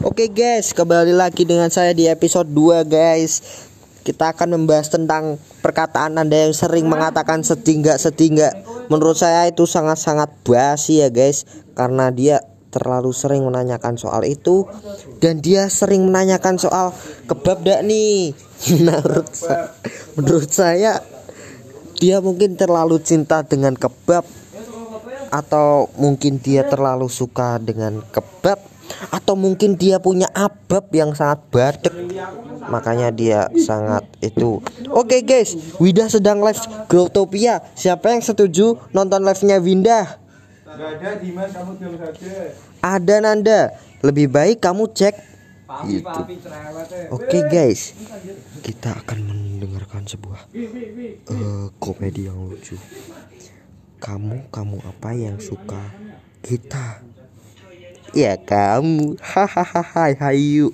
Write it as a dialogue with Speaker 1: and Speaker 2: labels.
Speaker 1: Oke guys, kembali lagi dengan saya di episode 2 guys. Kita akan membahas tentang perkataan Anda yang sering mengatakan setingga setingga. Menurut saya itu sangat-sangat basi ya guys, karena dia terlalu sering menanyakan soal itu dan dia sering menanyakan soal kebab dak nih. Menurut saya, menurut saya dia mungkin terlalu cinta dengan kebab atau mungkin dia terlalu suka dengan kebab atau mungkin dia punya abab yang sangat badek makanya dia sangat itu. Oke guys. Wida sedang live Growtopia. Siapa yang setuju nonton live nya Winda
Speaker 2: ada Dimas kamu diam saja.
Speaker 1: Ada Nanda. Lebih baik kamu cek Gitu. oke guys. Kita akan mendengarkan sebuah eh, komedi yang lucu. Kamu kamu apa yang suka kita ya kamu. Hahaha hayu